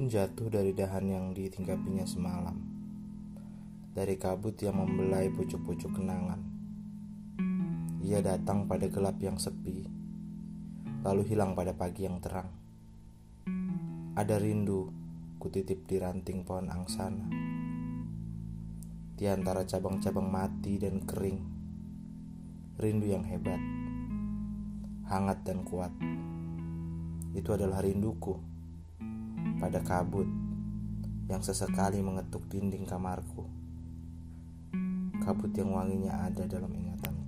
jatuh dari dahan yang ditinggapinya semalam. Dari kabut yang membelai pucuk-pucuk kenangan. Ia datang pada gelap yang sepi, lalu hilang pada pagi yang terang. Ada rindu kutitip di ranting pohon angsana. Di antara cabang-cabang mati dan kering. Rindu yang hebat, hangat dan kuat. Itu adalah rinduku pada kabut yang sesekali mengetuk dinding kamarku. Kabut yang wanginya ada dalam ingatan.